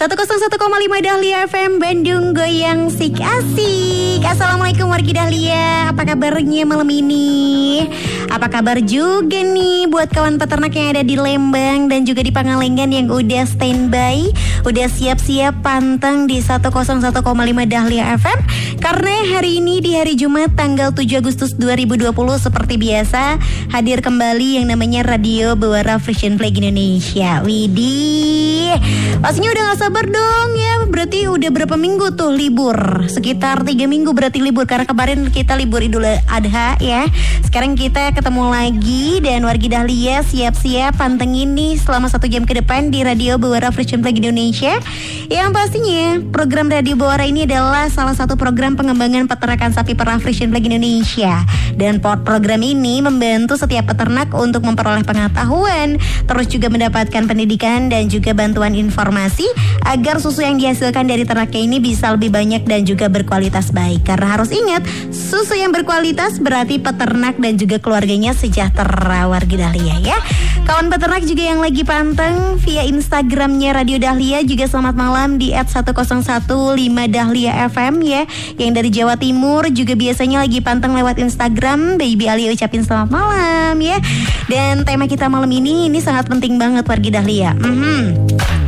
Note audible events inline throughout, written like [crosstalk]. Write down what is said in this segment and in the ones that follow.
101,5 Dahlia FM Bandung Goyang Sik Asik. Assalamualaikum wargi Dahlia. Apa kabarnya malam ini? Apa kabar juga nih buat kawan peternak yang ada di Lembang Dan juga di Pangalengan yang udah standby Udah siap-siap pantang di 101,5 Dahlia FM Karena hari ini di hari Jumat tanggal 7 Agustus 2020 Seperti biasa hadir kembali yang namanya Radio Bewara Frisian Flag Indonesia. Widih. Pastinya udah gak sabar dong ya. Berarti udah berapa minggu tuh libur? Sekitar tiga minggu berarti libur Karena kemarin kita libur Idul Adha ya. Sekarang kita ketemu lagi Dan wargi Dahlia siap-siap pantengin nih Selama satu jam ke depan di Radio Bewara Frisian Flag Indonesia. Yang pastinya program Radio Bewara ini adalah Salah satu program pengembangan peternakan sapi perah Frisian Flag Indonesia. Dan program ini membantu setiap peternak Untuk memperoleh pengetahuan Terus juga mendapatkan pendidikan Dan juga bantuan informasi agar susu yang dihasilkan dari ternaknya ini bisa lebih banyak dan juga berkualitas baik. Karena harus ingat, susu yang berkualitas berarti peternak dan juga keluarganya sejahtera warga Dahlia ya. Kawan peternak juga yang lagi panteng via Instagramnya Radio Dahlia juga selamat malam di @1015 Dahlia FM ya. Yang dari Jawa Timur juga biasanya lagi panteng lewat Instagram. Baby Ali ucapin selamat malam ya. Dan tema kita malam ini ini sangat penting banget warga Dahlia. Mm -hmm.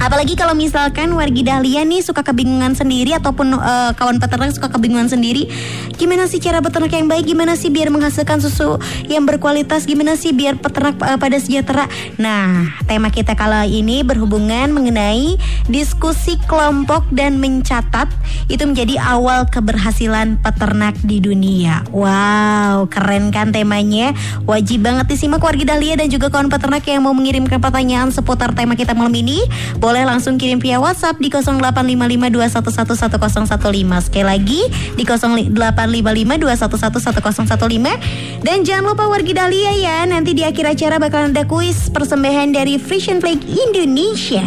Apalagi kalau misalkan wargi Dahlia nih suka kebingungan sendiri ataupun uh, kawan peternak suka kebingungan sendiri, gimana sih cara peternak yang baik? Gimana sih biar menghasilkan susu yang berkualitas? Gimana sih biar peternak uh, pada sejahtera? Nah, tema kita kali ini berhubungan mengenai diskusi kelompok dan mencatat itu menjadi awal keberhasilan peternak di dunia. Wow, keren kan temanya? Wajib banget disimak wargi Dahlia dan juga kawan peternak yang mau mengirimkan pertanyaan seputar tema kita malam ini. Boleh langsung kirim via WhatsApp di 085521111015. Sekali lagi di 085521111015. Dan jangan lupa wargi Dahlia ya, nanti di akhir acara bakalan ada kuis persembahan dari Frisian Flag Indonesia.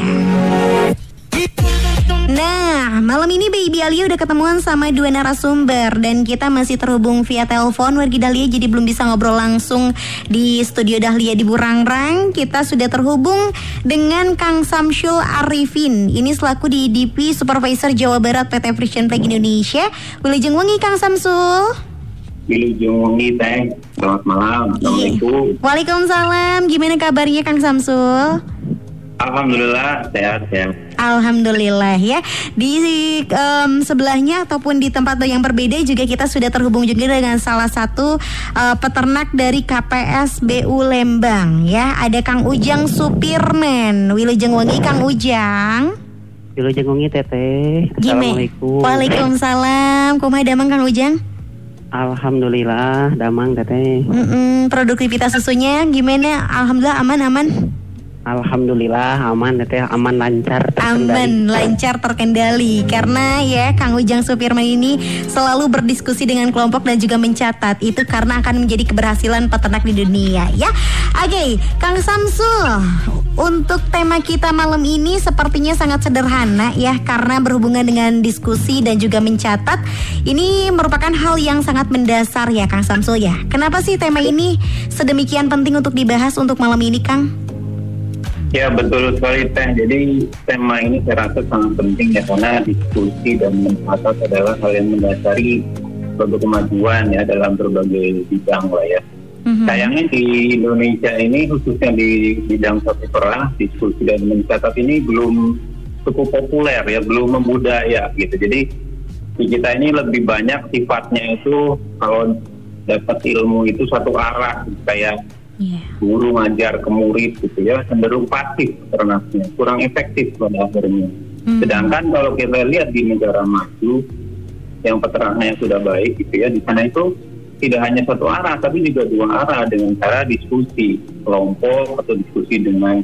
Nah, malam ini Baby Alia udah ketemuan sama dua narasumber dan kita masih terhubung via telepon wargi Dahlia jadi belum bisa ngobrol langsung di studio Dahlia di Burangrang. Kita sudah terhubung dengan Kang Samsul Arifin. Ini selaku di DP Supervisor Jawa Barat PT Frisian Flag Indonesia. Wilujeng wengi Kang Samsul. Wilujeng wengi teh. Selamat malam. Assalamualaikum. Waalaikumsalam. Gimana kabarnya Kang Samsul? Alhamdulillah sehat ya. Alhamdulillah ya. Di um, sebelahnya ataupun di tempat yang berbeda juga kita sudah terhubung juga dengan salah satu uh, peternak dari KPS BU Lembang ya. Ada Kang Ujang Supirman. Wilujeng wengi Kang Ujang. Wilujeng wengi Teteh. Assalamualaikum. Waalaikumsalam. Kumaha damang Kang Ujang? Alhamdulillah damang Teteh. Mm -mm, produktivitas susunya gimana? Alhamdulillah aman aman. Alhamdulillah aman teteh aman lancar terkendali. Aman lancar terkendali karena ya Kang Ujang Supirman ini selalu berdiskusi dengan kelompok dan juga mencatat itu karena akan menjadi keberhasilan peternak di dunia ya. Oke, Kang Samsul untuk tema kita malam ini sepertinya sangat sederhana ya karena berhubungan dengan diskusi dan juga mencatat. Ini merupakan hal yang sangat mendasar ya Kang Samsul ya. Kenapa sih tema ini sedemikian penting untuk dibahas untuk malam ini Kang? Ya betul sekali teh. Jadi tema ini saya rasa sangat penting ya karena diskusi dan mencatat adalah hal yang mendasari suatu kemajuan ya dalam berbagai bidang lah ya. Mm-hmm. Sayangnya di Indonesia ini khususnya di bidang sapi perah diskusi dan mencatat ini belum cukup populer ya, belum membudaya gitu. Jadi di kita ini lebih banyak sifatnya itu kalau dapat ilmu itu satu arah kayak yeah. guru ngajar ke murid gitu ya cenderung pasif ternaknya kurang efektif pada akhirnya. Hmm. sedangkan kalau kita lihat di negara maju yang peternaknya sudah baik gitu ya di sana itu tidak hanya satu arah tapi juga dua arah dengan cara diskusi kelompok atau diskusi dengan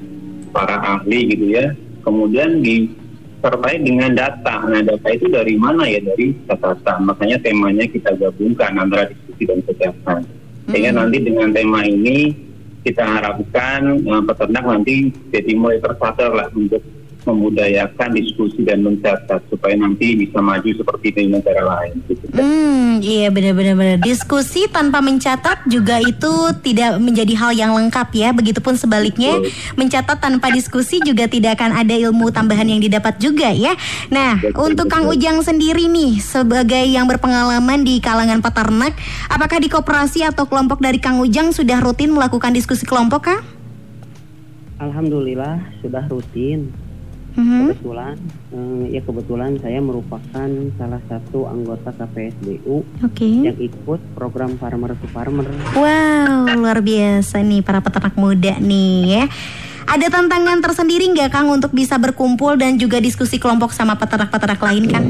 para ahli gitu ya. Kemudian disertai dengan data nah data itu dari mana ya? Dari catatan. Makanya temanya kita gabungkan antara diskusi dan kesehatan Sehingga nanti dengan tema ini kita harapkan eh, peternak nanti jadi mulai tersadar lah untuk memudayakan diskusi dan mencatat supaya nanti bisa maju seperti di negara lain. Gitu. Hmm, iya benar-benar benar. Diskusi tanpa mencatat juga itu tidak menjadi hal yang lengkap ya. Begitupun sebaliknya, mencatat tanpa diskusi juga tidak akan ada ilmu tambahan yang didapat juga ya. Nah, Betul, untuk Kang betul. Ujang sendiri nih sebagai yang berpengalaman di kalangan peternak, apakah di koperasi atau kelompok dari Kang Ujang sudah rutin melakukan diskusi kelompok, Kang? Alhamdulillah sudah rutin. Mhm. Kebetulan, eh, ya kebetulan saya merupakan salah satu anggota KPSDU Oke. yang ikut program Farmer to Farmer. Wow, luar biasa nih para peternak muda nih ya. Ada tantangan tersendiri nggak Kang untuk bisa berkumpul dan juga diskusi kelompok sama peternak-peternak lain Kang?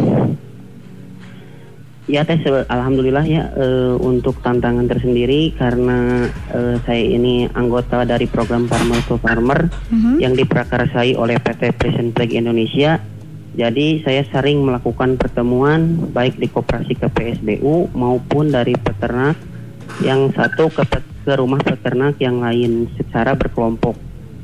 Ya teh, se- alhamdulillah ya eh, untuk tantangan tersendiri karena eh, saya ini anggota dari program Farmer to Farmer Mhm. yang diprakarsai oleh PT Prison Flag Indonesia. Jadi saya sering melakukan pertemuan baik di koperasi KPSBU maupun dari peternak yang satu ke, ke rumah peternak yang lain secara berkelompok.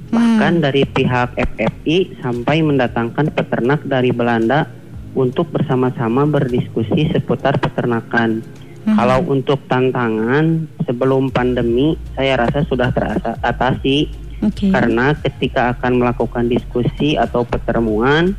Bahkan dari pihak FFI sampai mendatangkan peternak dari Belanda untuk bersama-sama berdiskusi seputar peternakan. Kalau untuk tantangan sebelum pandemi saya rasa sudah teratasi Oke. karena ketika akan melakukan diskusi atau pertemuan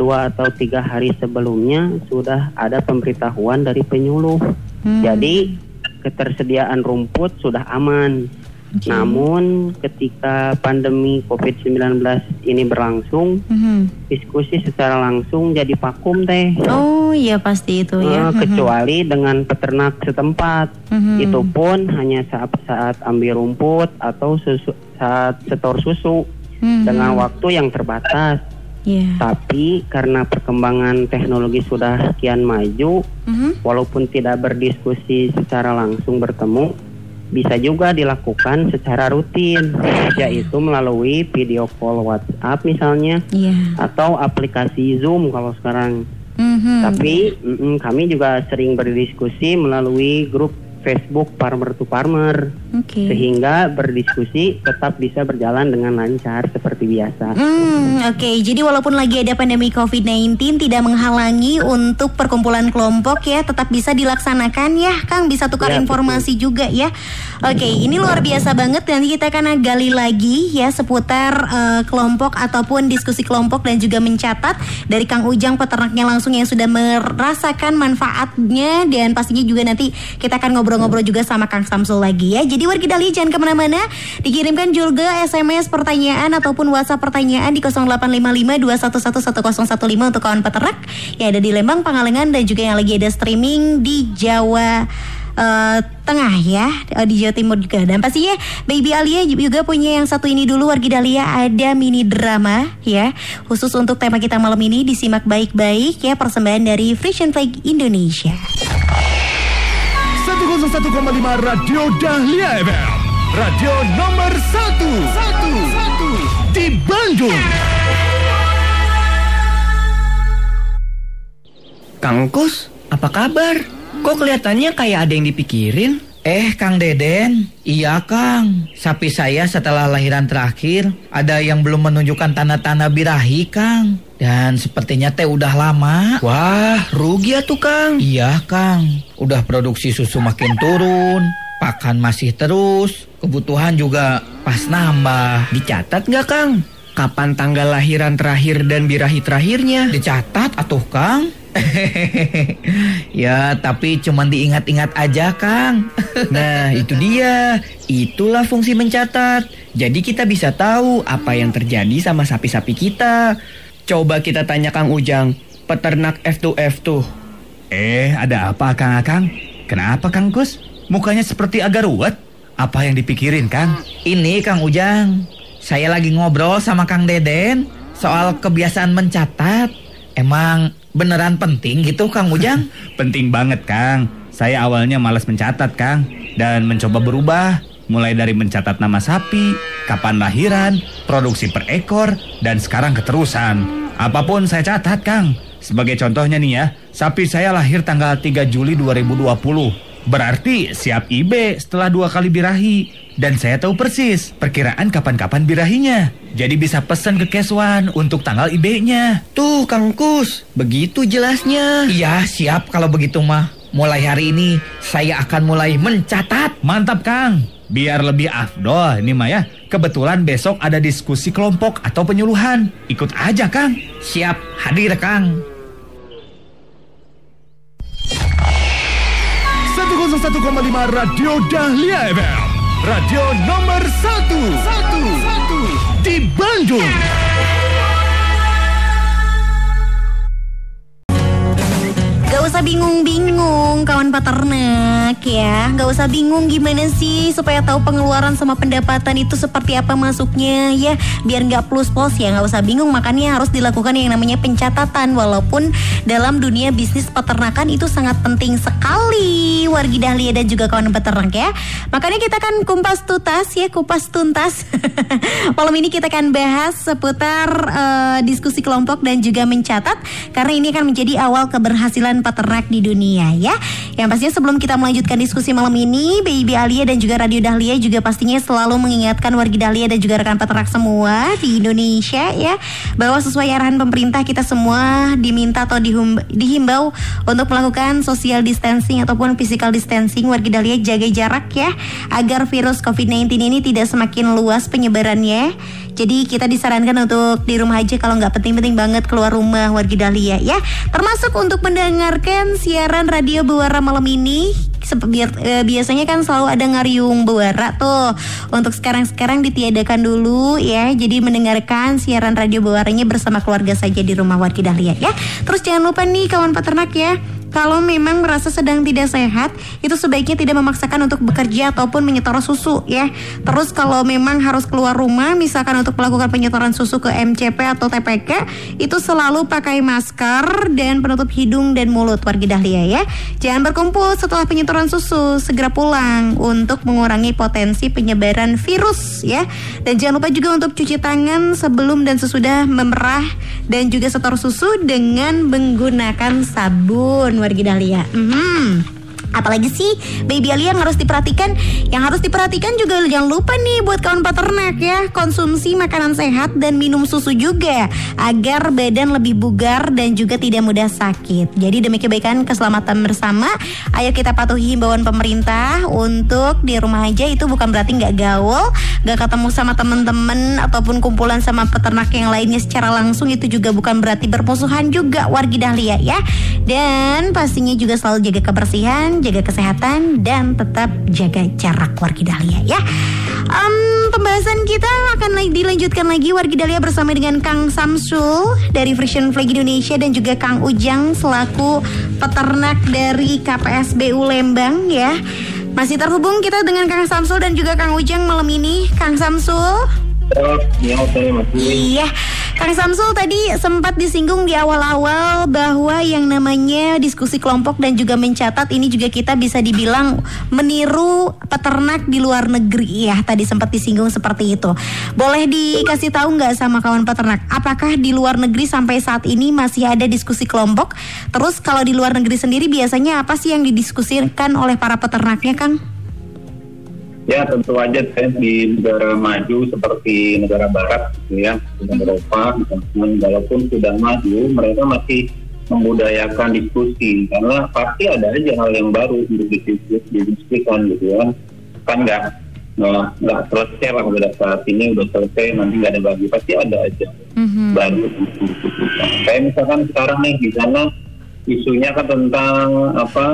dua atau tiga hari sebelumnya sudah ada pemberitahuan dari penyuluh. Hmm. Jadi ketersediaan rumput sudah aman. Oke. Namun ketika pandemi COVID-19 ini berlangsung, Mhm. diskusi secara langsung jadi vakum teh. Oh iya pasti itu ya. Eh, kecuali dengan peternak setempat. Mhm. Itu pun hanya saat saat ambil rumput atau susu, saat setor susu Mhm. dengan waktu yang terbatas. Iya. Tapi karena perkembangan teknologi sudah kian maju, Mhm. walaupun tidak berdiskusi secara langsung bertemu, bisa juga dilakukan secara rutin, yaitu melalui video call WhatsApp misalnya, Iya. atau aplikasi Zoom kalau sekarang. Mhm. Tapi mm, kami juga sering berdiskusi melalui grup Facebook Farmer to Farmer, Oke. sehingga berdiskusi tetap bisa berjalan dengan lancar seperti biasa. Hmm, oke. Jadi walaupun lagi ada pandemi COVID-19 tidak menghalangi untuk perkumpulan kelompok ya, tetap bisa dilaksanakan ya, Kang. Bisa tukar Ya, informasi juga ya. Oke, ini luar biasa banget. Nanti kita akan gali lagi ya seputar eh, kelompok ataupun diskusi kelompok dan juga mencatat dari Kang Ujang peternaknya langsung yang sudah merasakan manfaatnya dan pastinya juga nanti kita akan ngobrol-ngobrol juga sama Kang Samsul lagi ya. Jadi warga Dali jangan ke mana-mana, dikirimkan juga SMS pertanyaan ataupun WhatsApp pertanyaan di 085521111015 untuk kawan peternak yang ada di Lembang, Pangalengan dan juga yang lagi ada streaming di Jawa eh, Tengah ya eh, di Jawa Timur juga. Dan pastinya Baby Alia juga punya yang satu ini dulu Wargi Dahlia ada mini drama ya khusus untuk tema kita malam ini. Disimak baik-baik ya persembahan dari Frisian Flag Indonesia 101,5 Radio Dahlia FM. Radio nomor 1. 1. Di Bandung. Kang Kus, apa kabar? Kok kelihatannya kayak ada yang dipikirin? Eh, Kang Deden. Iya, Kang. Sapi saya setelah lahiran terakhir, ada yang belum menunjukkan tanda-tanda birahi, Kang. Dan sepertinya teh udah lama. Wah, rugi ya tuh, Kang. Iya, Kang. Udah produksi susu makin turun. Pakan masih terus. Kebutuhan juga pas nambah. Dicatat nggak, Kang? Kapan tanggal lahiran terakhir dan birahi terakhirnya? Dicatat atuh, Kang. [laughs] ya, tapi cuman diingat-ingat aja, Kang. [laughs] nah, itu dia. Itulah fungsi mencatat. Jadi kita bisa tahu apa yang terjadi sama sapi-sapi kita. Coba kita tanya Kang Ujang, peternak F2F tuh. Eh, ada apa Kang Akang? Kenapa Kang Kus? Mukanya seperti agak ruwet. Apa yang dipikirin Kang? Ini Kang Ujang, saya lagi ngobrol sama Kang Deden soal kebiasaan mencatat. Emang beneran penting gitu Kang Ujang? [laughs] Penting banget Kang. Saya awalnya malas mencatat Kang. Dan mencoba berubah. Mulai dari mencatat nama sapi, kapan lahiran, produksi per ekor, dan sekarang keterusan. Apa pun saya catat Kang. Sebagai contohnya nih ya, sapi saya lahir tanggal 3 Juli 2020. Berarti siap IB setelah dua kali birahi. Dan saya tahu persis perkiraan kapan-kapan birahinya. Jadi bisa pesan ke Keswan untuk tanggal IB-nya. Tuh Kang Kus, begitu jelasnya. Iya siap kalau begitu mah. Mulai hari ini saya akan mulai mencatat. Mantap Kang. Biar lebih afdol ini mah ya. Kebetulan besok ada diskusi kelompok atau penyuluhan. Ikut aja Kang. Siap hadir Kang. 101,5 Radio Dahlia FM. Radio nomor 1 1 di Bandung. Usah bingung-bingung kawan peternak ya. Gak usah bingung gimana sih supaya tahu pengeluaran sama pendapatan itu seperti apa masuknya ya. Biar gak plus pos ya. Gak usah bingung makanya harus dilakukan yang namanya pencatatan. Walaupun dalam dunia bisnis peternakan itu sangat penting sekali. Wargi Dahlia dan juga kawan peternak ya. Makanya kita kan kumpas tuntas ya. Kupas tuntas. [laughs] Malam ini kita akan bahas seputar eh, diskusi kelompok dan juga mencatat. Karena ini akan menjadi awal keberhasilan peternak di dunia ya. Yang pastinya sebelum kita melanjutkan diskusi malam ini, Baby Alia dan juga Radio Dahlia juga pastinya selalu mengingatkan wargi Dahlia dan juga rekan peternak semua di Indonesia ya, bahwa sesuai arahan pemerintah kita semua diminta atau dihimbau untuk melakukan social distancing ataupun physical distancing wargi Dahlia jaga jarak ya, agar virus COVID-19 ini tidak semakin luas penyebarannya. Jadi kita disarankan untuk di rumah aja kalau nggak penting-penting banget keluar rumah wargi Dahlia ya. Termasuk untuk mendengarkan siaran radio Bewara malam ini. Biar- eh, biasanya kan selalu ada ngariung Bewara tuh. Untuk sekarang-sekarang ditiadakan dulu ya. Jadi mendengarkan siaran radio Bewaranya bersama keluarga saja di rumah wargi Dahlia ya. Terus jangan lupa nih kawan peternak ya. Kalau memang merasa sedang tidak sehat, itu sebaiknya tidak memaksakan untuk bekerja ataupun menyetor susu ya. Terus kalau memang harus keluar rumah, misalkan untuk melakukan penyetoran susu ke MCP atau TPK, itu selalu pakai masker dan penutup hidung dan mulut wargi dahlia ya. Jangan berkumpul setelah penyetoran susu, segera pulang untuk mengurangi potensi penyebaran virus ya. Dan jangan lupa juga untuk cuci tangan sebelum dan sesudah memerah dan juga setor susu dengan menggunakan sabun wargi dahlia. Mhm. Apalagi sih baby Alia yang harus diperhatikan. Yang harus diperhatikan juga jangan lupa nih buat kawan peternak ya. Konsumsi makanan sehat dan minum susu juga Agar badan lebih bugar dan juga tidak mudah sakit. Jadi demi kebaikan keselamatan bersama Ayo kita patuhi himbauan pemerintah. Untuk di rumah aja itu bukan berarti nggak gaul Gak ketemu sama temen-temen Ataupun kumpulan sama peternak yang lainnya secara langsung Itu juga bukan berarti bermusuhan juga wargi dahlia ya. Dan pastinya juga selalu jaga kebersihan jaga kesehatan dan tetap jaga jarak wargi Dahlia ya. Em, pembahasan kita akan dilanjutkan lagi wargi Dahlia bersama dengan Kang Samsul dari Frisian Flag Indonesia dan juga Kang Ujang selaku peternak dari KPSBU Lembang ya. Masih terhubung kita dengan Kang Samsul dan juga Kang Ujang malam ini. Kang Samsul. Ya, saya masih Iya, Kang Samsul tadi sempat disinggung di awal-awal bahwa yang namanya diskusi kelompok dan juga mencatat ini juga kita bisa dibilang meniru peternak di luar negeri ya. Tadi sempat disinggung seperti itu. Boleh dikasih tahu nggak sama kawan peternak, apakah di luar negeri sampai saat ini masih ada diskusi kelompok? Terus kalau di luar negeri sendiri biasanya apa sih yang didiskusikan oleh para peternaknya, Kang? Ya tentu aja saya di negara maju seperti negara barat gitu ya, Eropa, walaupun sudah maju, mereka masih membudayakan diskusi. Karena pasti ada aja hal yang baru untuk didiskus- didiskusikan gitu ya. Kan nggak nggak selesai lah pada saat ini udah selesai nanti nggak ada lagi pasti ada aja baru untuk didiskusikan. kayak misalkan sekarang nih di sana isunya kan tentang apa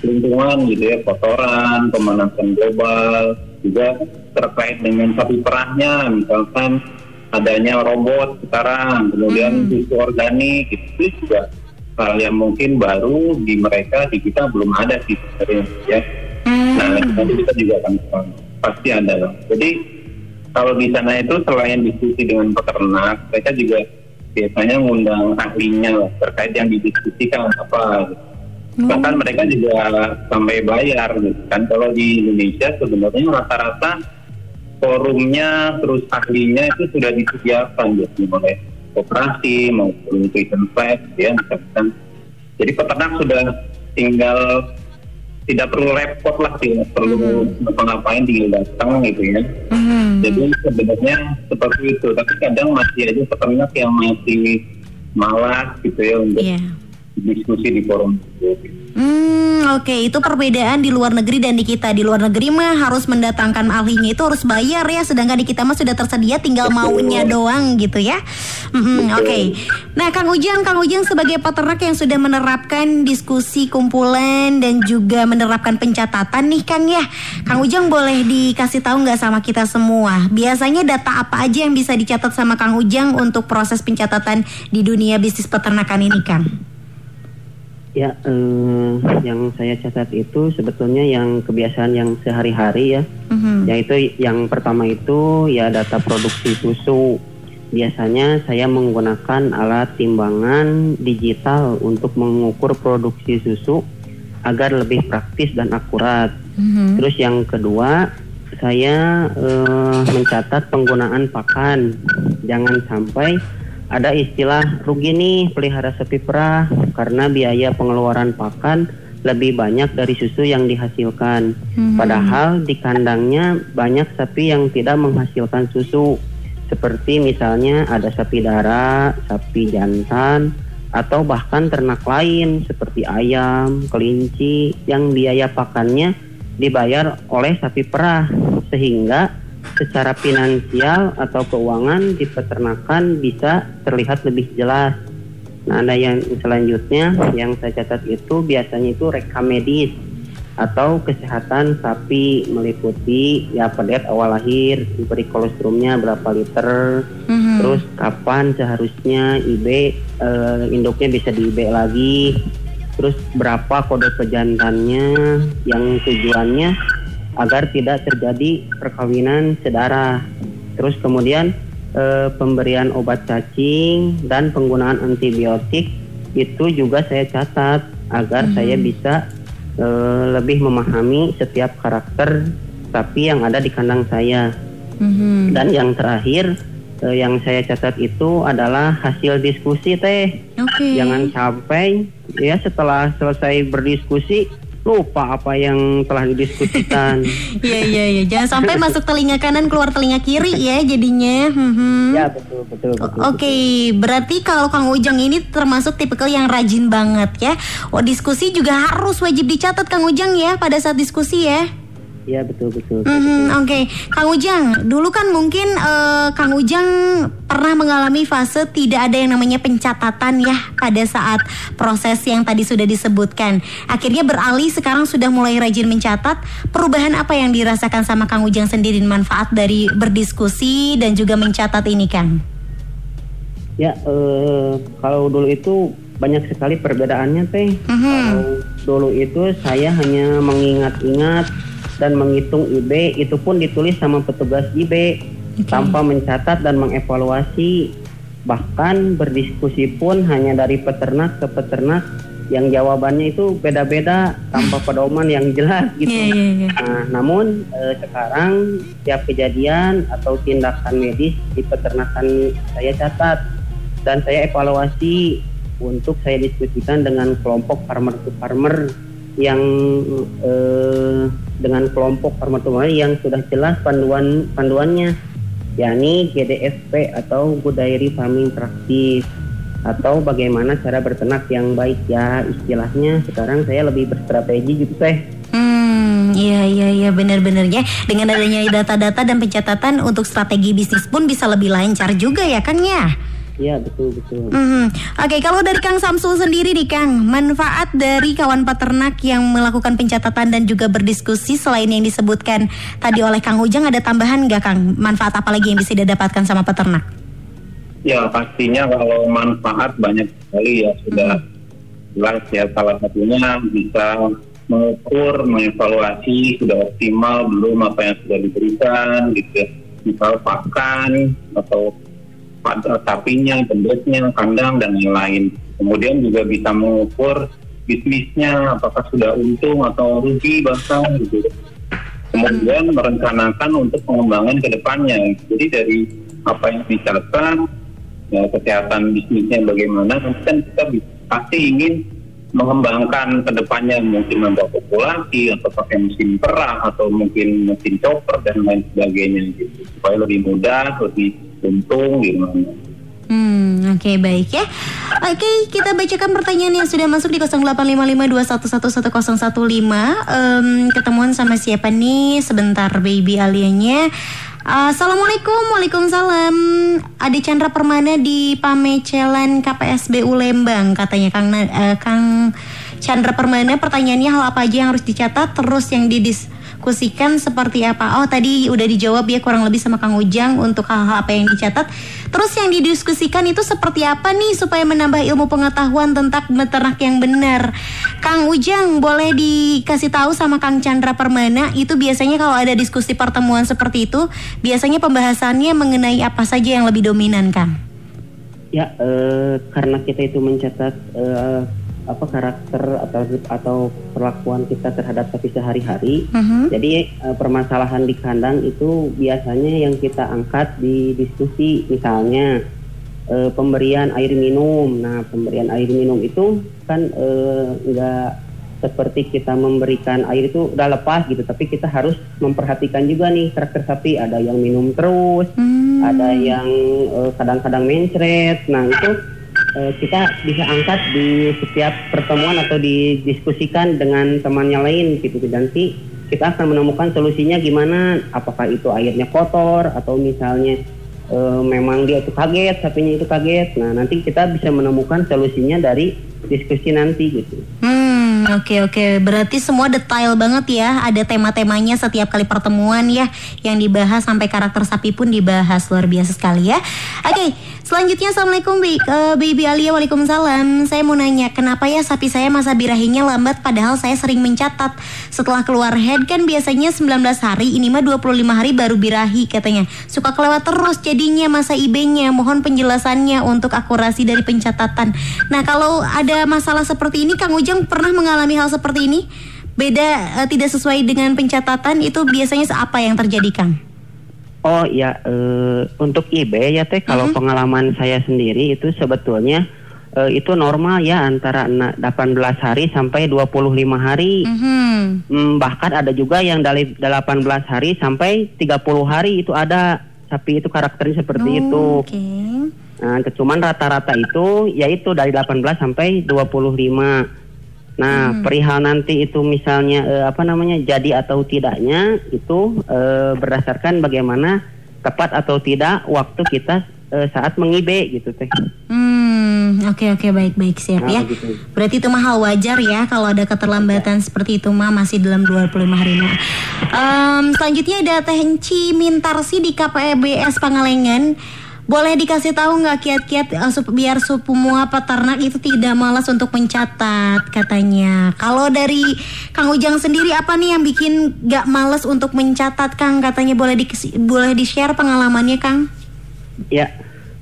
lingkungan gitu ya kotoran pemanasan global juga terkait dengan sapi perahnya misalkan adanya robot sekarang kemudian susu organik itu juga hal yang mungkin baru di mereka di kita belum ada sih sebenarnya ya. Nah nanti kita juga akan pasti ada lah. jadi kalau di sana itu selain diskusi dengan peternak mereka juga biasanya ngundang ahlinya lah terkait yang didiskusikan apa gitu bahkan mereka juga sampai bayar gitu kan. Kalau di Indonesia sebenarnya rata-rata forumnya terus ahlinya itu sudah disediakan gitu. Oleh koperasi maupun nutrition flag ya misalkan. Jadi peternak sudah tinggal tidak perlu repot lah tidak perlu ngapa-ngapain tinggal datang gitu ya. Mhm. jadi sebenarnya seperti itu. Tapi kadang masih ada peternak yang masih malas gitu ya untuk Iya. Diskusi di forum. Hmm, oke itu perbedaan di luar negeri dan di kita. Di luar negeri mah harus mendatangkan ahlinya itu harus bayar ya, sedangkan di kita mah sudah tersedia tinggal maunya doang gitu ya. Mhm, oke. Nah, Kang Ujang, Kang Ujang sebagai peternak yang sudah menerapkan diskusi kumpulan dan juga menerapkan pencatatan nih Kang ya. Kang Ujang boleh dikasih tahu nggak sama kita semua? Biasanya data apa aja yang bisa dicatat sama Kang Ujang untuk proses pencatatan di dunia bisnis peternakan ini, Kang? Ya, eh, yang saya catat itu sebetulnya yang kebiasaan yang sehari-hari ya. Mhm. Yaitu yang pertama itu ya data produksi susu. Biasanya saya menggunakan alat timbangan digital untuk mengukur produksi susu agar lebih praktis dan akurat. Mhm. Terus yang kedua, saya eh, mencatat penggunaan pakan. Jangan sampai ada istilah rugi nih pelihara sapi perah karena biaya pengeluaran pakan lebih banyak dari susu yang dihasilkan. Mhm. Padahal di kandangnya banyak sapi yang tidak menghasilkan susu. Seperti misalnya ada sapi darah, sapi jantan, atau bahkan ternak lain seperti ayam, kelinci yang biaya pakannya dibayar oleh sapi perah sehingga secara finansial atau keuangan di peternakan bisa terlihat lebih jelas. Nah, ada yang selanjutnya yang saya catat itu biasanya itu rekam medis atau kesehatan sapi meliputi ya pedet awal lahir, diberi kolostrumnya berapa liter, Mhm. terus kapan seharusnya IB eh, induknya bisa di IB lagi, terus berapa kode pejantannya yang tujuannya agar tidak terjadi perkawinan sedarah. Terus kemudian eh, pemberian obat cacing dan penggunaan antibiotik itu juga saya catat agar saya bisa eh, lebih memahami setiap karakter sapi yang ada di kandang saya. Mhm. Dan yang terakhir eh, yang saya catat itu adalah hasil diskusi teh. Oke. Jangan sampai ya setelah selesai berdiskusi lupa apa yang telah didiskusikan. [laughs] Iya iya iya, jangan sampai masuk telinga kanan keluar telinga kiri ya jadinya. Mhm. ya betul betul betul. Oke, berarti kalau Kang Ujang ini termasuk tipikal yang rajin banget ya. Oh, diskusi juga harus wajib dicatat Kang Ujang ya pada saat diskusi ya. Ya betul betul. Mhm, Oke, Kang Ujang, dulu kan mungkin eh, Kang Ujang pernah mengalami fase tidak ada yang namanya pencatatan ya pada saat proses yang tadi sudah disebutkan. Akhirnya beralih sekarang sudah mulai rajin mencatat. Perubahan apa yang dirasakan sama Kang Ujang sendiri manfaat dari berdiskusi dan juga mencatat ini, Kang? Ya eh, kalau dulu itu banyak sekali perbedaannya teh. Mhm. Kalau dulu itu saya hanya mengingat-ingat dan menghitung IB itu pun ditulis sama petugas IB tanpa mencatat dan mengevaluasi. Bahkan berdiskusi pun hanya dari peternak ke peternak yang jawabannya itu beda-beda tanpa [laughs] pedoman yang jelas gitu. Iya, iya, iya. Nah, namun eh, sekarang setiap kejadian atau tindakan medis di peternakan saya catat dan saya evaluasi untuk saya diskusikan dengan kelompok farmer to farmer yang eh, dengan kelompok farmer yang sudah jelas panduan panduannya yakni GDFP atau Good Dairy Farming Practice atau bagaimana cara berternak yang baik ya istilahnya sekarang saya lebih berstrategi gitu teh Hmm, iya iya iya benar-benar ya. Dengan adanya data-data dan pencatatan untuk strategi bisnis pun bisa lebih lancar juga ya, Kang ya. Iya betul betul. Mhm. Oke, kalau dari Kang Samsul sendiri nih Kang, manfaat dari kawan peternak yang melakukan pencatatan dan juga berdiskusi selain yang disebutkan tadi oleh Kang Ujang ada tambahan nggak Kang? Manfaat apa lagi yang bisa didapatkan sama peternak? Ya pastinya kalau manfaat banyak sekali ya sudah jelas ya salah satunya bisa mengukur, mengevaluasi sudah optimal belum apa yang sudah diberikan gitu ya. Misal pakan atau sapinya, bendetnya, kandang dan lain-lain. Kemudian juga bisa mengukur bisnisnya apakah sudah untung atau rugi bahkan gitu. Kemudian merencanakan untuk pengembangan ke depannya. Jadi dari apa yang dicatat, ya, kesehatan bisnisnya bagaimana, kan kita pasti ingin mengembangkan ke depannya mungkin membawa populasi atau pakai mesin perah atau mungkin mesin chopper dan lain sebagainya gitu supaya lebih mudah lebih untung gimana Hmm, oke baik ya. Oke, kita bacakan pertanyaan yang sudah masuk di 085521111015. Em, ketemuan sama siapa nih? Sebentar baby alianya. Assalamualaikum, waalaikumsalam. Ada Chandra Permana di Pamecelan KPSBU Lembang katanya Kang eh, Kang Chandra Permana. Pertanyaannya hal apa aja yang harus dicatat, terus yang didiskusikan seperti apa? Oh tadi udah dijawab ya kurang lebih sama Kang Ujang untuk hal-hal apa yang dicatat. Terus yang didiskusikan itu seperti apa nih supaya menambah ilmu pengetahuan tentang beternak yang benar? Kang Ujang boleh dikasih tahu sama Kang Chandra Permana itu biasanya kalau ada diskusi pertemuan seperti itu biasanya pembahasannya mengenai apa saja yang lebih dominan Kang? Ya, eh, karena kita itu mencatat eh, apa karakter atau atau perlakuan kita terhadap sapi sehari-hari. Mhm. Jadi eh, permasalahan di kandang itu biasanya yang kita angkat di diskusi, misalnya eh, pemberian air minum. Nah, pemberian air minum itu kan eh, nggak seperti kita memberikan air itu udah lepas gitu, tapi kita harus memperhatikan juga nih karakter sapi. Ada yang minum terus, Hmm. ada yang kadang-kadang mencret. Nah itu eh, kita bisa angkat di setiap pertemuan atau didiskusikan dengan temannya lain gitu. Nanti kita akan menemukan solusinya gimana. Apakah itu airnya kotor atau misalnya eh, memang dia itu kaget, sapinya itu kaget. Nah nanti kita bisa menemukan solusinya dari diskusi nanti gitu. Hmm, oke oke. Berarti semua detail banget ya. Ada tema-temanya setiap kali pertemuan ya yang dibahas sampai karakter sapi pun dibahas luar biasa sekali ya. Oke, selanjutnya assalamualaikum Bi- eh, Baby Alia, waalaikumsalam. Saya mau nanya, kenapa ya sapi saya masa birahinya lambat padahal saya sering mencatat setelah keluar head kan biasanya 19 hari, ini mah 25 hari baru birahi katanya. Suka kelewat terus jadinya masa IB-nya. Mohon penjelasannya untuk akurasi dari pencatatan. Nah, kalau ada masalah seperti ini Kang Ujang pernah mengalami hal seperti ini? Beda eh, tidak sesuai dengan pencatatan itu biasanya apa yang terjadi Kang? Oh ya, eh, untuk IB ya teh kalau Mhm. pengalaman saya sendiri itu sebetulnya eh, itu normal ya antara na- 18 hari sampai 25 hari. Mhm. Hmm, bahkan ada juga yang dari 18 hari sampai 30 hari itu ada sapi itu karakternya seperti itu. Oh, Oke. Nah, cuman rata-rata itu yaitu dari 18 sampai 25. Nah, Hmm. perihal nanti itu misalnya eh, apa namanya jadi atau tidaknya itu eh, berdasarkan bagaimana tepat atau tidak waktu kita eh, saat mengibe gitu teh. Hmm, oke oke baik baik siap Nah, ya. begitu. Berarti itu mah hal wajar ya kalau ada keterlambatan seperti itu mah masih dalam 25 hari. Nah, em, selanjutnya ada Teh Mintarsi di KPBS Pangalengan. Boleh dikasih tahu nggak kiat-kiat eh, sup- biar semua peternak itu tidak malas untuk mencatat katanya. Kalau dari Kang Ujang sendiri apa nih yang bikin nggak malas untuk mencatat Kang? Katanya boleh di boleh di share pengalamannya Kang? Ya,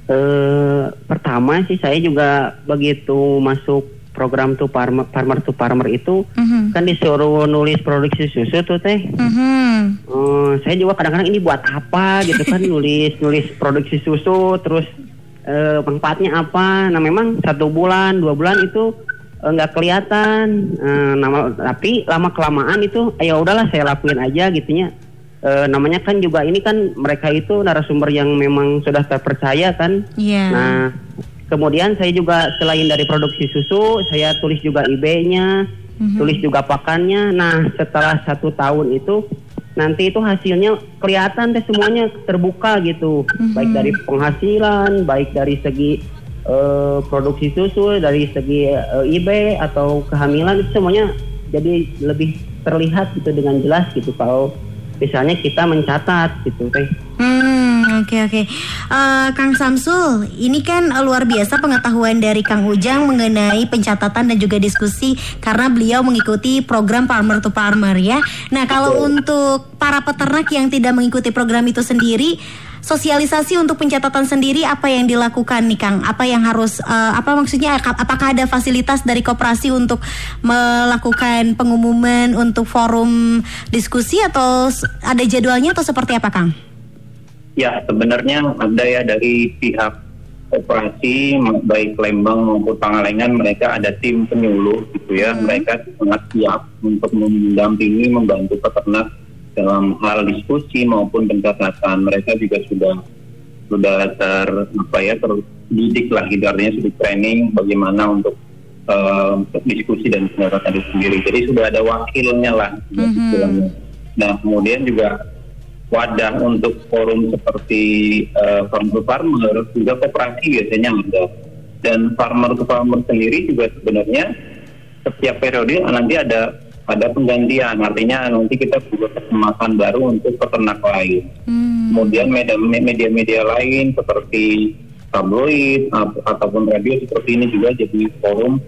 eh, pertama sih saya juga begitu masuk program tuh farmer, farmer to farmer itu Mhm. kan disuruh nulis produksi susu tuh teh. Mhm. Eh, saya juga kadang-kadang ini buat apa gitu kan [laughs] nulis nulis produksi susu terus eh, manfaatnya apa. Nah memang satu bulan dua bulan itu eh, nggak kelihatan. Eh, nama tapi lama kelamaan itu ya udahlah saya lakuin aja gitunya. Eh, namanya kan juga ini kan mereka itu narasumber yang memang sudah terpercaya kan. Iya. Nah, kemudian saya juga selain dari produksi susu, saya tulis juga IB-nya, Mhm. tulis juga pakannya. Nah, setelah satu tahun itu, nanti itu hasilnya kelihatan deh semuanya terbuka gitu, Mhm. baik dari penghasilan, baik dari segi eh, produksi susu, dari segi eh, IB atau kehamilan itu semuanya jadi lebih terlihat gitu dengan jelas gitu kalau misalnya kita mencatat gitu teh. Hmm, oke oke. Eh, Kang Samsul, ini kan eh, luar biasa pengetahuan dari Kang Ujang mengenai pencatatan dan juga diskusi karena beliau mengikuti program Farmer to Farmer ya. Nah, kalau untuk para peternak yang tidak mengikuti program itu sendiri, sosialisasi untuk pencatatan sendiri apa yang dilakukan nih Kang? Apa yang harus eh, apa maksudnya aka- apakah ada fasilitas dari koperasi untuk melakukan pengumuman untuk forum diskusi atau ada jadwalnya atau seperti apa Kang? Ya, sebenarnya ada ya dari pihak operasi baik Lembang maupun Pangalengan mereka ada tim penyuluh gitu ya. Mereka sangat siap untuk mendampingi membantu peternak dalam hal diskusi maupun pencatatan. Mereka juga sudah sudah ter apa ya terdidik lah gitu artinya sudah training bagaimana untuk uh, diskusi dan pencatatan itu sendiri. Jadi sudah ada wakilnya lah. istilahnya. Nah kemudian juga wadah untuk forum seperti uh, farmer farmer juga koperasi biasanya ada dan farmer to farmer sendiri juga sebenarnya setiap periode nanti ada ada penggantian. Artinya nanti kita buat kesempatan baru untuk peternak lain. Kemudian media- media-media lain seperti tabloid ataupun radio seperti ini juga jadi forum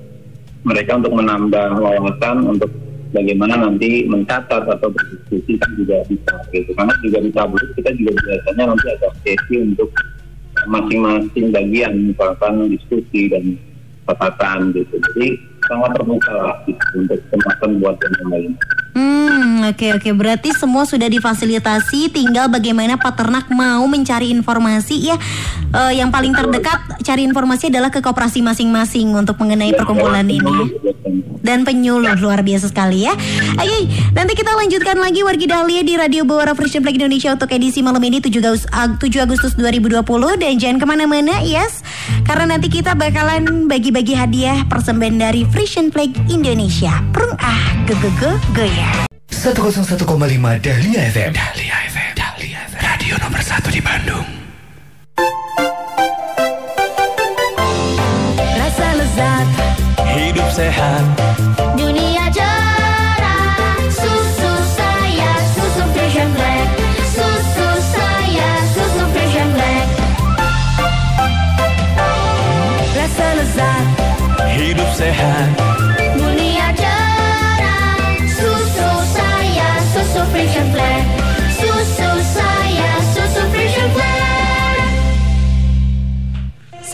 mereka untuk menambah wawasan untuk bagaimana nanti mencatat atau berdiskusi kan juga bisa gitu karena juga di tabloid kita juga biasanya nanti ada sesi untuk masing-masing bagian misalkan diskusi dan catatan gitu jadi sangat terbuka lah gitu, untuk kesempatan buat yang lain. Hmm, oke oke. Berarti semua sudah difasilitasi, tinggal bagaimana peternak mau mencari informasi ya. Eh, yang paling terdekat cari informasi adalah ke koperasi masing-masing untuk mengenai perkumpulan ini. Dan penyuluh luar biasa sekali ya. Oke, nanti kita lanjutkan lagi Wargi Dahlia di Radio Bawara Fresh Flag Indonesia untuk edisi malam ini 7 Agustus, 7 Agustus 2020 dan jangan ke mana-mana yes karena nanti kita bakalan bagi-bagi hadiah persembahan dari Frisian Flag Indonesia. Prung ah, ge ge ge goyang. 101,5 Dahlia FM. Dahlia FM. Dahlia FM. Radio nomor 1 di Bandung. Sehat. Dunia cerah Susu saya susu Frisian Black. Susu saya susu Frisian Black. Rasa lezat. Hidup sehat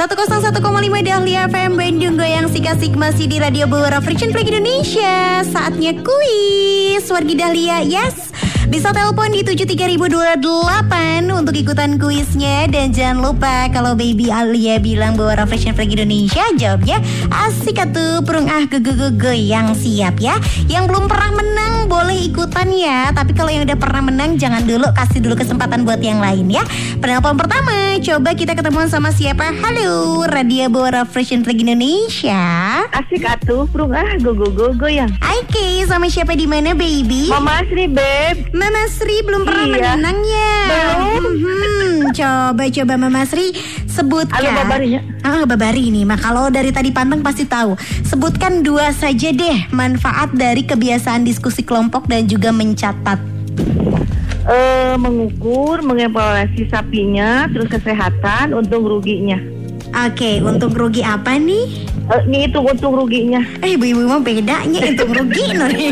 101,5 Dahlia FM Bandung Goyang Sikasik masih di Radio Bawara Friction Flag Indonesia. Saatnya kuis Wargi Dahlia yes bisa telepon di 73028 untuk ikutan kuisnya. Dan jangan lupa kalau baby Alia bilang bahwa Reflection Flag Indonesia Jawabnya asik atuh perung ah ge ge yang siap ya. Yang belum pernah menang boleh ikutan ya. Tapi kalau yang udah pernah menang jangan dulu kasih dulu kesempatan buat yang lain ya. Penelpon pertama coba kita ketemuan sama siapa? Halo Radio Bawara Reflection Flag Indonesia. Asik atuh, prung ah, go go go go yang. Oke sama siapa di mana baby? Mama Sri beb, Mama Sri belum pernah Iya. menang ya. Belum. Mhm. Coba coba Mama Sri sebutkan. Halo, Babarinya. Ah Babari nih. Mak kalau dari tadi panteng pasti tahu. Sebutkan dua saja deh manfaat dari kebiasaan diskusi kelompok dan juga mencatat. eh mengukur, mengevaluasi sapinya, terus kesehatan, untung ruginya. Oke, untung rugi apa nih? Eh, ngitung untung ruginya. Eh ibu-ibu mah bedanya untung rugi Nuri.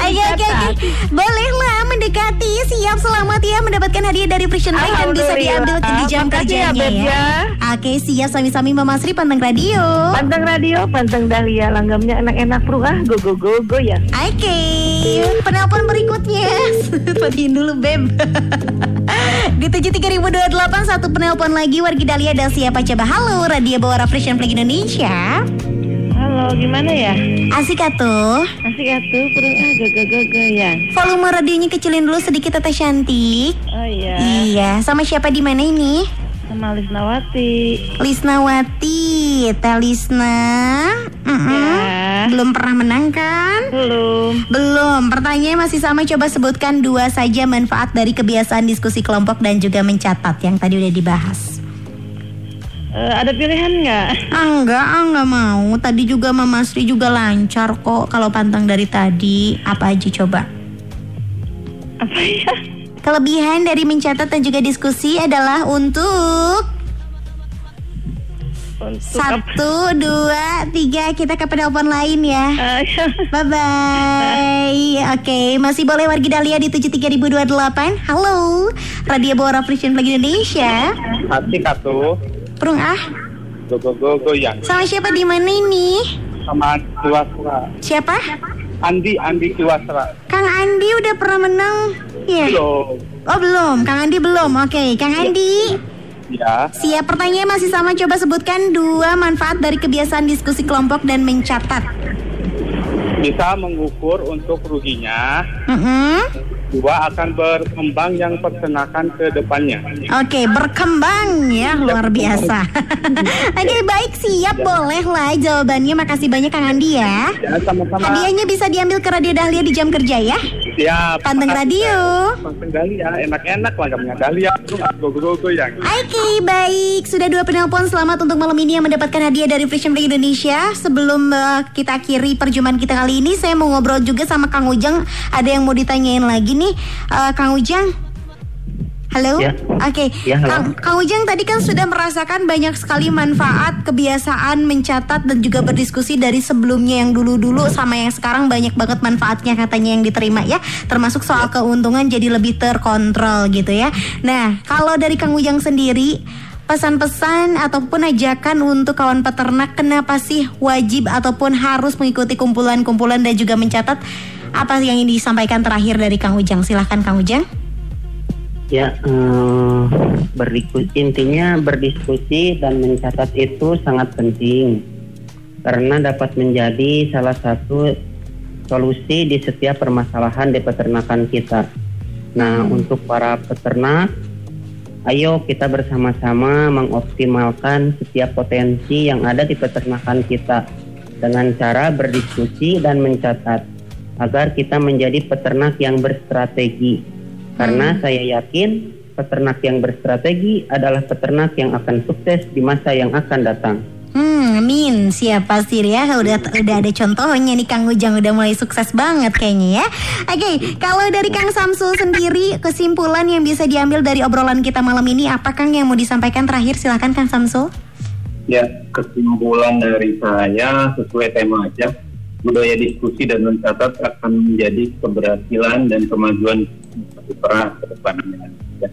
Oke oke oke Boleh lah mendekati Siap selamat ya mendapatkan hadiah dari Frisian Bike Dan bisa diambil di jam ya, kerjanya ya ya. Oke siap sami-sami Mama Sri Panteng Radio Panteng radio, panteng dahlia, langgamnya enak-enak prung ah, go go go go yang. Oke, penelpon berikutnya. [laughs] Matiin dulu Beb. [laughs] Di 73028 satu penelpon lagi Wargi Dahlia ada siapa coba? Halo, Radio Bawara Frisian Flag Indonesia. Halo, gimana ya? Asik atuh. Asik atuh, prung ah, go yang. Volume radionya kecilin dulu sedikit Teteh Cantik. Oh iya, Iya, sama siapa di mana ini? sama Lisnawati. Lisnawati, Teh Lisna. Mm-mm. Ya. Belum pernah menang kan? Belum. Belum. Pertanyaan masih sama. Coba sebutkan dua saja manfaat dari kebiasaan diskusi kelompok dan juga mencatat yang tadi udah dibahas. Eh, ada pilihan nggak? Ah, enggak, ah, enggak mau. Tadi juga Mama Sri juga lancar kok kalau pantang dari tadi. Apa aja coba? Apa ya? Kelebihan dari mencatat dan juga diskusi adalah untuk Untuk apa? satu, dua, tiga. Kita ke penelpon lain ya. Ah, ya. Bye bye. Oke, masih boleh wargi Dahlia di 73028. Halo, Radio Bawara Frisian Flag Indonesia. Asik atuh, Perung ah, go go go go yang sama siapa di mana ini? sama Kiwasra. Siapa? Andi Andi Kiwasra. Kang Andi udah pernah menang? Iya. Belum. Oh belum, Kang Andi belum. Oke, Kang Andi. Ya, Siap pertanyaan masih sama coba sebutkan dua manfaat dari kebiasaan diskusi kelompok dan mencatat. bisa mengukur untuk ruginya. Mm-mm. Dua akan berkembang yang peternakan ke depannya. Oke, berkembang ya, luar biasa. [laughs] Oke, baik, siap, boleh lah jawabannya. Makasih banyak Kang Andi ya. Ya, sama-sama. Hadiahnya bisa diambil ke Radio Dahlia di jam kerja ya. Siap. Panteng radio. Panteng Dahlia, enak-enak lagamnya Dahlia. Terus go-go-go yang. Oke, baik. Sudah dua penelpon. Selamat untuk malam ini yang mendapatkan hadiah dari Fresh Break Indonesia. Sebelum eh, kita akhiri perjumpaan kita kali ini, saya mau ngobrol juga sama Kang Ujang. Ada yang mau ditanyain lagi nih, Eh, Kang Ujang. Halo, Ya. oke. Ya, halo. Kang, Kang Ujang tadi kan sudah merasakan banyak sekali manfaat kebiasaan mencatat dan juga berdiskusi dari sebelumnya yang dulu-dulu sama yang sekarang banyak banget manfaatnya katanya yang diterima ya. Termasuk soal keuntungan jadi lebih terkontrol gitu ya. Nah, kalau dari Kang Ujang sendiri pesan-pesan ataupun ajakan untuk kawan peternak kenapa sih wajib ataupun harus mengikuti kumpulan-kumpulan dan juga mencatat apa yang ingin disampaikan terakhir dari Kang Ujang? Silahkan Kang Ujang. Ya, eh, berdiku- intinya berdiskusi dan mencatat itu sangat penting karena dapat menjadi salah satu solusi di setiap permasalahan di peternakan kita. Nah, untuk para peternak, ayo kita bersama-sama mengoptimalkan setiap potensi yang ada di peternakan kita dengan cara berdiskusi dan mencatat agar kita menjadi peternak yang berstrategi. Karena saya yakin peternak yang berstrategi adalah peternak yang akan sukses di masa yang akan datang. Hmm, amin. Siap pasti ya. Udah udah ada contohnya nih Kang Ujang udah mulai sukses banget kayaknya ya. Oke, kalau dari Kang Samsul sendiri kesimpulan yang bisa diambil dari obrolan kita malam ini apa Kang yang mau disampaikan terakhir? Silahkan Kang Samsul. Ya, kesimpulan dari saya sesuai tema aja, budaya diskusi dan mencatat akan menjadi keberhasilan dan kemajuan perah ke depannya. Ya.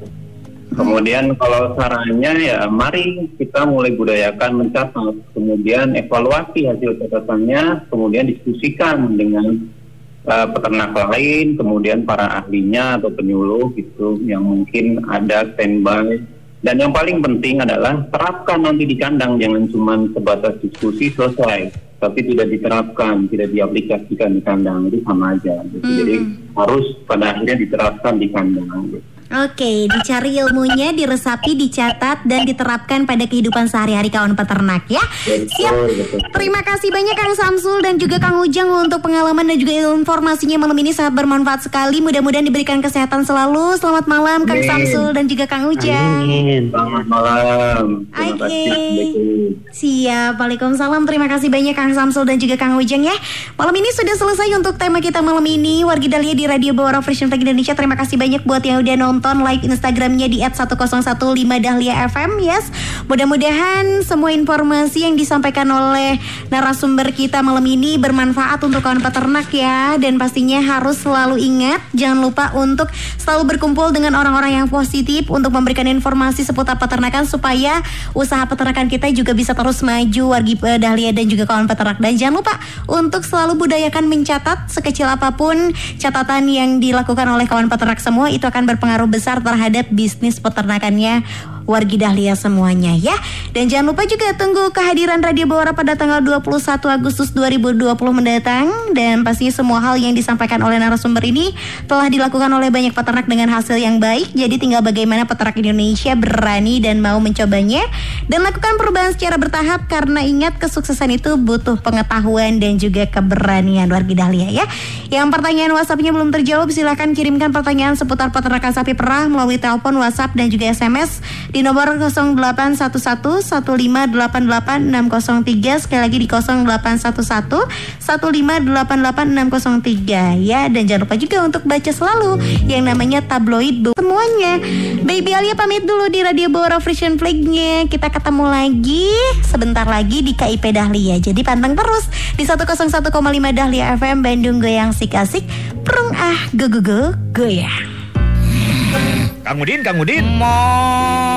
Kemudian kalau sarannya ya mari kita mulai budayakan mencatat, kemudian evaluasi hasil catatannya, kemudian diskusikan dengan uh, peternak lain, kemudian para ahlinya atau penyuluh gitu yang mungkin ada standby. Dan yang paling penting adalah terapkan nanti di kandang, jangan cuma sebatas diskusi selesai, tapi tidak diterapkan, tidak diaplikasikan di kandang itu sama aja. Gitu. Jadi harus pada akhirnya diterapkan di kandang. Gitu. Oke, dicari ilmunya, diresapi, dicatat, dan diterapkan pada kehidupan sehari-hari kawan peternak ya. Siap. Terima kasih banyak Kang Samsul dan juga Kang Ujang untuk pengalaman dan juga informasinya malam ini sangat bermanfaat sekali. Mudah-mudahan diberikan kesehatan selalu. Selamat malam Kang Amin. Samsul dan juga Kang Ujang. Amin. Selamat malam. Oke. Siap, Waalaikumsalam Terima kasih banyak Kang Samsul dan juga Kang Ujang ya Malam ini sudah selesai untuk tema kita malam ini Wargi Dahlia di Radio Bawara Fresh Indonesia Terima kasih banyak buat yang udah nonton live Instagramnya di @1015 Dahlia FM yes. Mudah-mudahan semua informasi yang disampaikan oleh narasumber kita malam ini bermanfaat untuk kawan peternak ya Dan pastinya harus selalu ingat Jangan lupa untuk selalu berkumpul dengan orang-orang yang positif Untuk memberikan informasi seputar peternakan Supaya usaha peternakan kita juga bisa terus maju wargi eh, Dahlia dan juga kawan peternak dan jangan lupa untuk selalu budayakan mencatat sekecil apa pun catatan yang dilakukan oleh kawan peternak semua itu akan berpengaruh besar terhadap bisnis peternakannya wargi Dahlia semuanya ya. Dan jangan lupa juga tunggu kehadiran Radio Bawara pada tanggal 21 Agustus 2020 mendatang dan pastinya semua hal yang disampaikan oleh narasumber ini telah dilakukan oleh banyak peternak dengan hasil yang baik. Jadi tinggal bagaimana peternak Indonesia berani dan mau mencobanya dan lakukan perubahan secara bertahap karena ingat kesuksesan itu butuh pengetahuan dan juga keberanian wargi Dahlia ya. Yang pertanyaan WhatsAppnya belum terjawab silahkan kirimkan pertanyaan seputar peternakan sapi perah melalui telepon WhatsApp dan juga SMS nomor 0811-1588-603 sekali lagi di 0811-1588-603 ya dan jangan lupa juga untuk baca selalu yang namanya tabloid Bu. semuanya Baby Alia pamit dulu di Radio Bawara Frisian Flag-nya kita ketemu lagi sebentar lagi di KIP Dahlia jadi pantang terus di 101,5 Dahlia FM Bandung Goyang Sik Asik Prung ah go go go goyang Kang Udin, Kang Udin. Mo.